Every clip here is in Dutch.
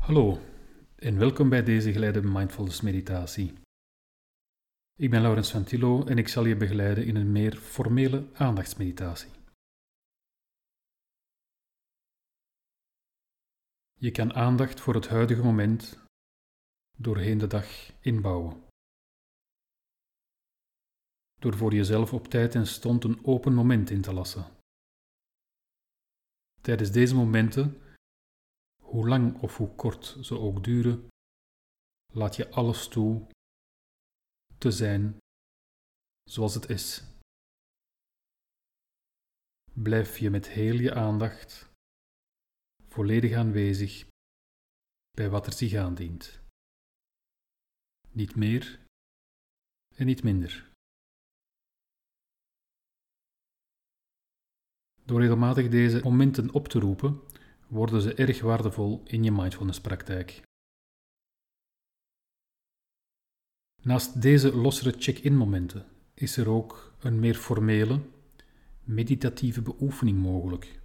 Hallo en welkom bij deze geleide mindfulness meditatie. Ik ben Laurens van Tillo en ik zal je begeleiden in een meer formele aandachtsmeditatie. Je kan aandacht voor het huidige moment doorheen de dag inbouwen. Door voor jezelf op tijd en stond een open moment in te lassen. Tijdens deze momenten hoe lang of hoe kort ze ook duren, laat je alles toe te zijn zoals het is. Blijf je met heel je aandacht volledig aanwezig bij wat er zich aandient. Niet meer en niet minder. Door regelmatig deze momenten op te roepen, worden ze erg waardevol in je mindfulness-praktijk. Naast deze lossere check-in momenten is er ook een meer formele, meditatieve beoefening mogelijk.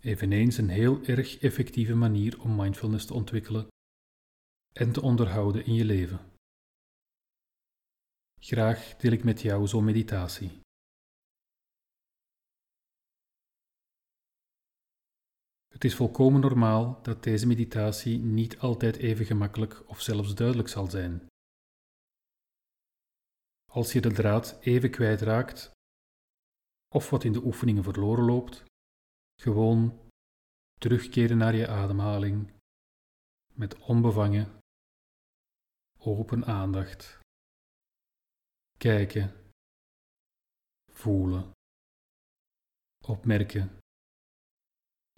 Eveneens een heel erg effectieve manier om mindfulness te ontwikkelen en te onderhouden in je leven. Graag deel ik met jou zo'n meditatie. Het is volkomen normaal dat deze meditatie niet altijd even gemakkelijk of zelfs duidelijk zal zijn. Als je de draad even kwijtraakt of wat in de oefeningen verloren loopt, gewoon terugkeren naar je ademhaling met onbevangen, open aandacht. Kijken, voelen, opmerken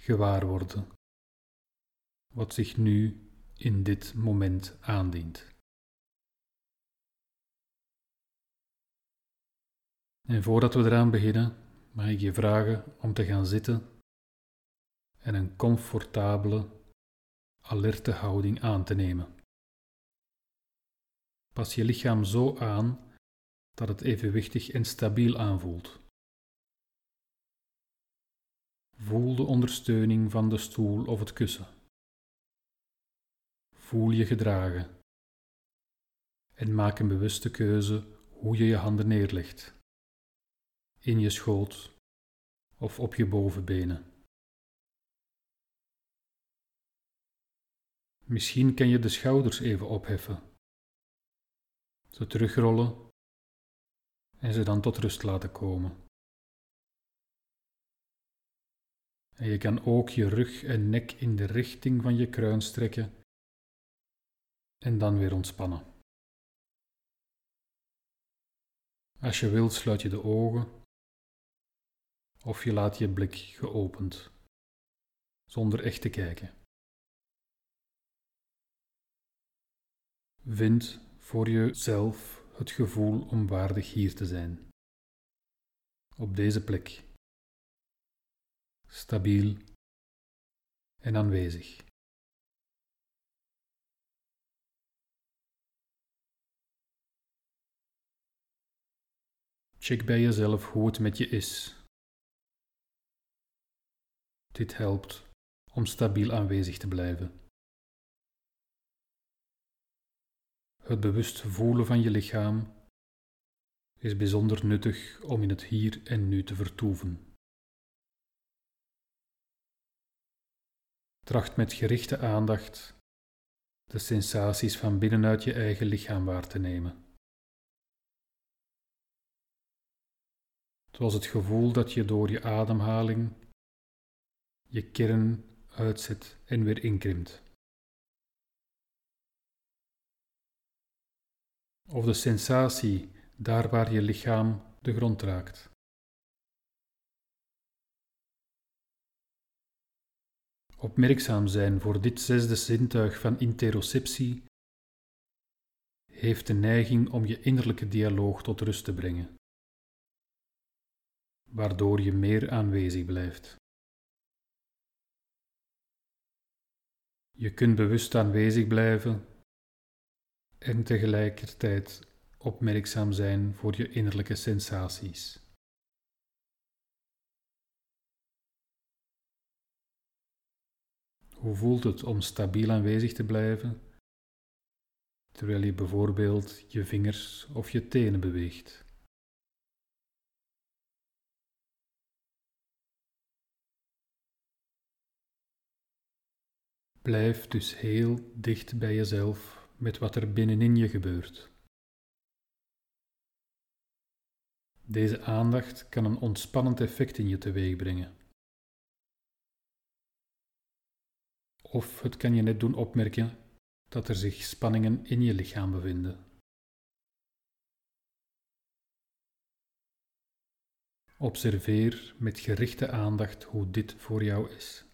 gewaar worden wat zich nu in dit moment aandient. En voordat we eraan beginnen, mag ik je vragen om te gaan zitten en een comfortabele, alerte houding aan te nemen. Pas je lichaam zo aan dat het evenwichtig en stabiel aanvoelt. Voel de ondersteuning van de stoel of het kussen. Voel je gedragen. En maak een bewuste keuze hoe je je handen neerlegt. In je schoot of op je bovenbenen. Misschien kan je de schouders even opheffen, ze terugrollen en ze dan tot rust laten komen. En je kan ook je rug en nek in de richting van je kruin strekken en dan weer ontspannen. Als je wilt sluit je de ogen of je laat je blik geopend, zonder echt te kijken. Vind voor jezelf het gevoel om waardig hier te zijn, op deze plek stabiel en aanwezig. Check bij jezelf hoe het met je is. Dit helpt om stabiel aanwezig te blijven. Het bewust voelen van je lichaam is bijzonder nuttig om in het hier en nu te vertoeven. Tracht met gerichte aandacht de sensaties van binnenuit je eigen lichaam waar te nemen. Zoals het gevoel dat je door je ademhaling je kern uitzet en weer inkrimpt. Of de sensatie daar waar je lichaam de grond raakt. Opmerkzaam zijn voor dit zesde zintuig van interoceptie heeft de neiging om je innerlijke dialoog tot rust te brengen, waardoor je meer aanwezig blijft. Je kunt bewust aanwezig blijven en tegelijkertijd opmerkzaam zijn voor je innerlijke sensaties. Hoe voelt het om stabiel aanwezig te blijven, terwijl je bijvoorbeeld je vingers of je tenen beweegt? Blijf dus heel dicht bij jezelf met wat er binnenin je gebeurt. Deze aandacht kan een ontspannend effect in je teweeg brengen. Of het kan je net doen opmerken dat er zich spanningen in je lichaam bevinden. Observeer met gerichte aandacht hoe dit voor jou is.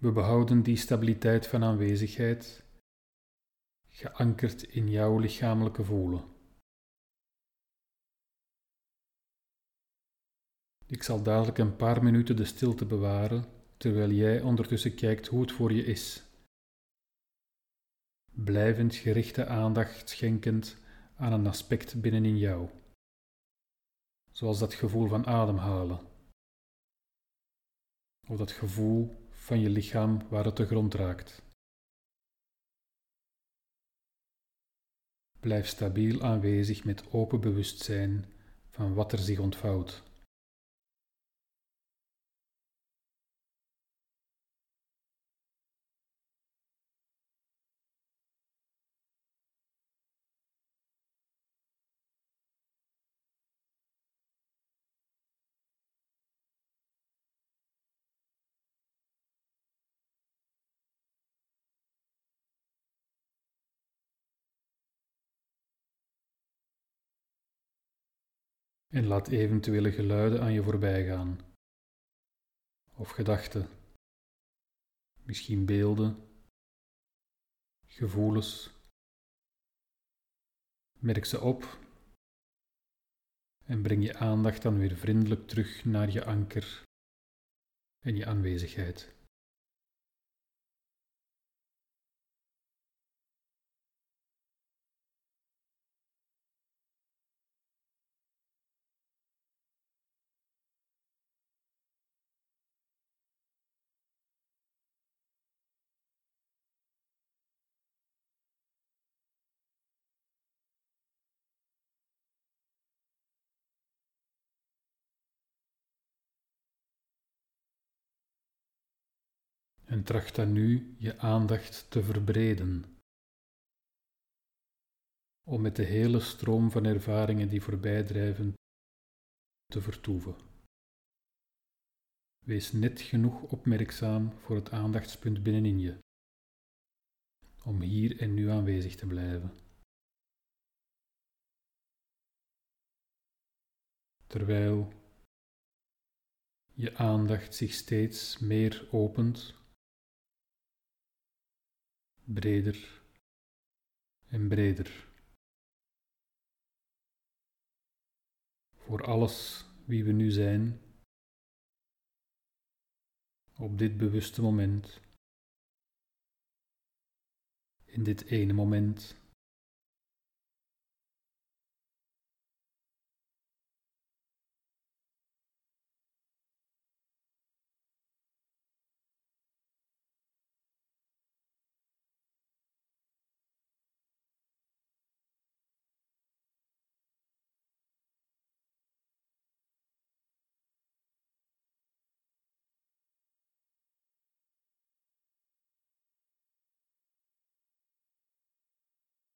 We behouden die stabiliteit van aanwezigheid, geankerd in jouw lichamelijke voelen. Ik zal dadelijk een paar minuten de stilte bewaren, terwijl jij ondertussen kijkt hoe het voor je is. Blijvend gerichte aandacht schenkend aan een aspect binnenin jou, zoals dat gevoel van ademhalen, of dat gevoel van je lichaam waar het de grond raakt. Blijf stabiel aanwezig met open bewustzijn van wat er zich ontvouwt. En laat eventuele geluiden aan je voorbij gaan. Of gedachten, misschien beelden, gevoelens. Merk ze op en breng je aandacht dan weer vriendelijk terug naar je anker en je aanwezigheid. En tracht dan nu je aandacht te verbreden. Om met de hele stroom van ervaringen die voorbij drijven te vertoeven. Wees net genoeg opmerkzaam voor het aandachtspunt binnenin je, om hier en nu aanwezig te blijven. Terwijl je aandacht zich steeds meer opent breder en breder. Voor alles wie we nu zijn, op dit bewuste moment, in dit ene moment.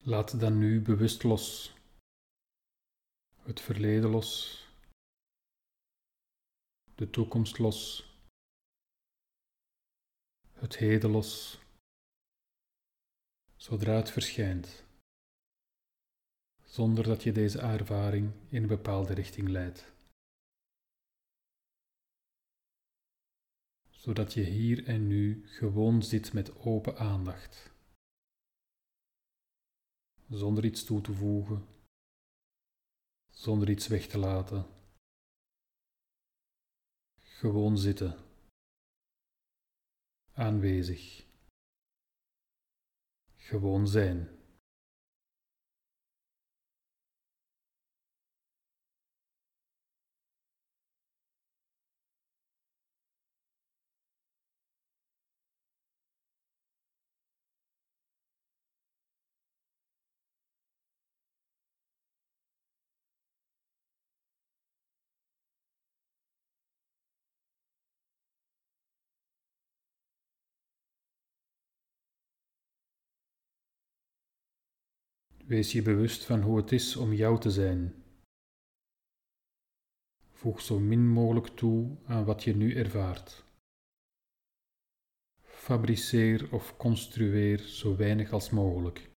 Laat dan nu bewust los. Het verleden los. De toekomst los. Het heden los. Zodra het verschijnt. Zonder dat je deze ervaring in een bepaalde richting leidt. Zodat je hier en nu gewoon zit met open aandacht. Zonder iets toe te voegen, zonder iets weg te laten. Gewoon zitten, aanwezig, gewoon zijn. Wees je bewust van hoe het is om jou te zijn. Voeg zo min mogelijk toe aan wat je nu ervaart. Fabriceer of construeer zo weinig als mogelijk.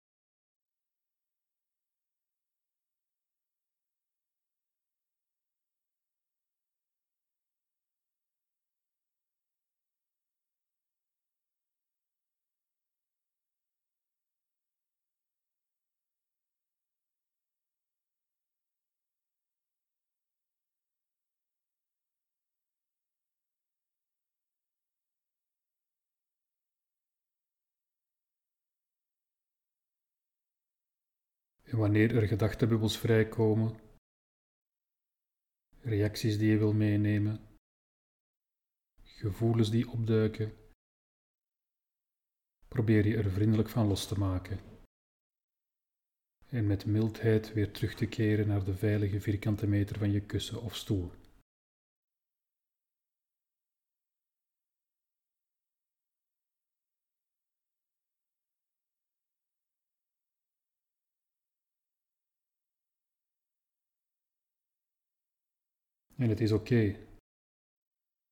Wanneer er gedachtebubbels vrijkomen, reacties die je wil meenemen, gevoelens die opduiken, probeer je er vriendelijk van los te maken. En met mildheid weer terug te keren naar de veilige vierkante meter van je kussen of stoel. En het is oké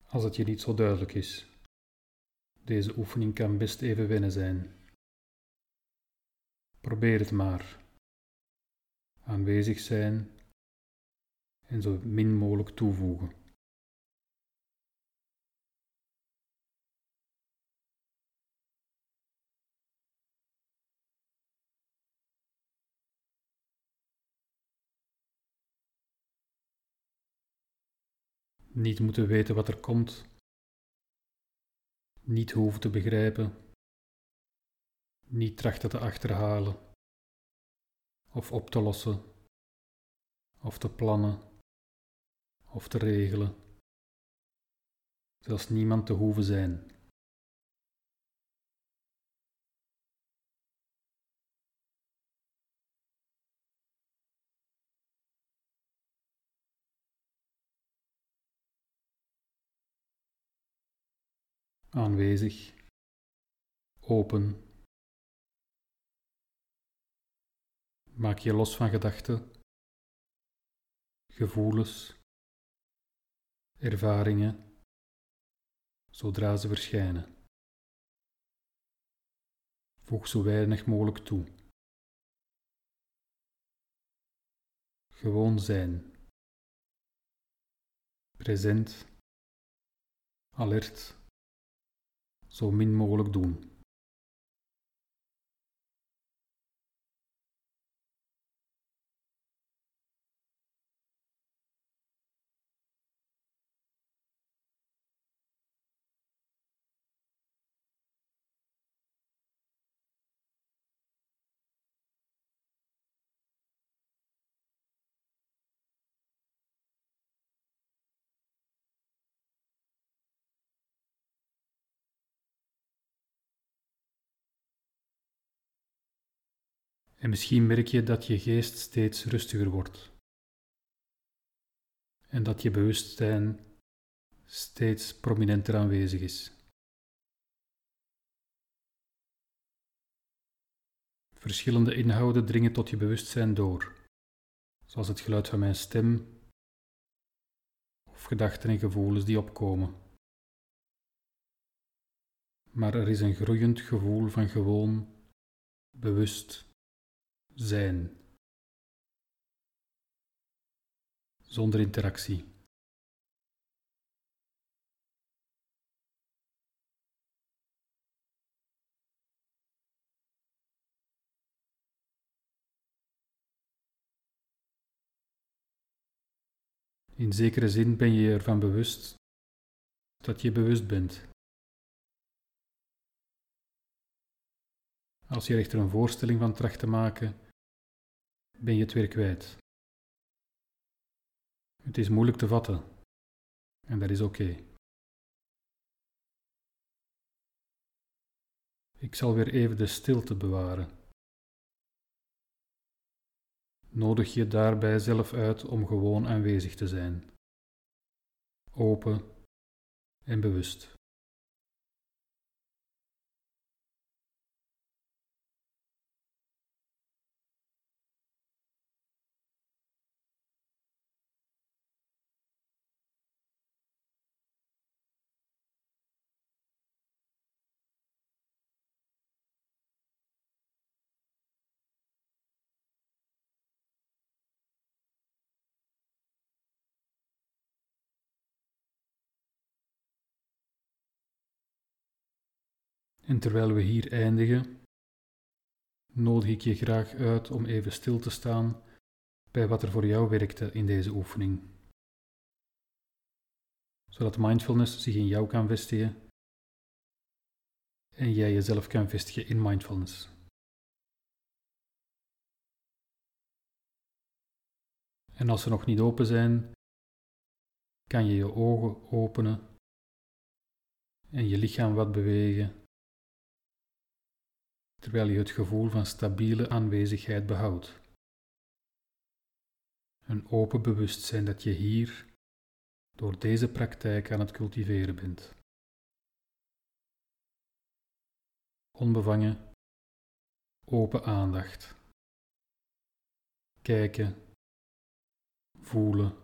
als het je niet zo duidelijk is. Deze oefening kan best even wennen zijn. Probeer het maar. Aanwezig zijn en zo min mogelijk toevoegen. Niet moeten weten wat er komt. Niet hoeven te begrijpen. Niet trachten te achterhalen. Of op te lossen. Of te plannen. Of te regelen. Zelfs niemand te hoeven zijn. Aanwezig, open. Maak je los van gedachten, gevoelens, ervaringen, zodra ze verschijnen. Voeg zo weinig mogelijk toe. Gewoon zijn. Present, alert zo min mogelijk doen. En misschien merk je dat je geest steeds rustiger wordt. En dat je bewustzijn steeds prominenter aanwezig is. Verschillende inhouden dringen tot je bewustzijn door, zoals het geluid van mijn stem of gedachten en gevoelens die opkomen. Maar er is een groeiend gevoel van gewoon, bewust zijn. Zonder interactie. In zekere zin ben je ervan bewust dat je bewust bent. Als je echter een voorstelling van tracht te maken, ben je het weer kwijt. Het is moeilijk te vatten en dat is oké. Ik zal weer even de stilte bewaren. Nodig je daarbij zelf uit om gewoon aanwezig te zijn, open en bewust. En terwijl we hier eindigen, nodig ik je graag uit om even stil te staan bij wat er voor jou werkte in deze oefening. Zodat mindfulness zich in jou kan vestigen en jij jezelf kan vestigen in mindfulness. En als ze nog niet open zijn, kan je je ogen openen en je lichaam wat bewegen terwijl je het gevoel van stabiele aanwezigheid behoudt. Een open bewustzijn dat je hier door deze praktijk aan het cultiveren bent. Onbevangen, open aandacht. Kijken, voelen,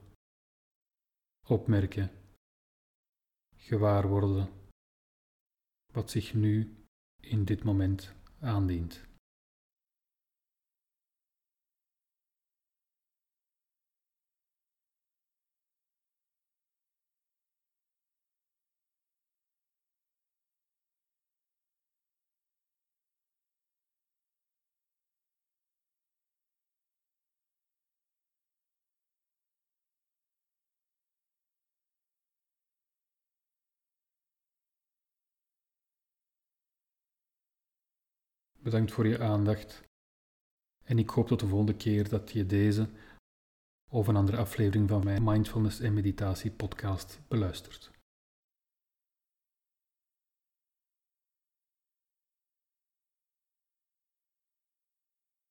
opmerken, gewaar worden wat zich nu in dit moment aandient. Bedankt voor je aandacht. En ik hoop tot de volgende keer dat je deze of een andere aflevering van mijn Mindfulness en Meditatie podcast beluistert.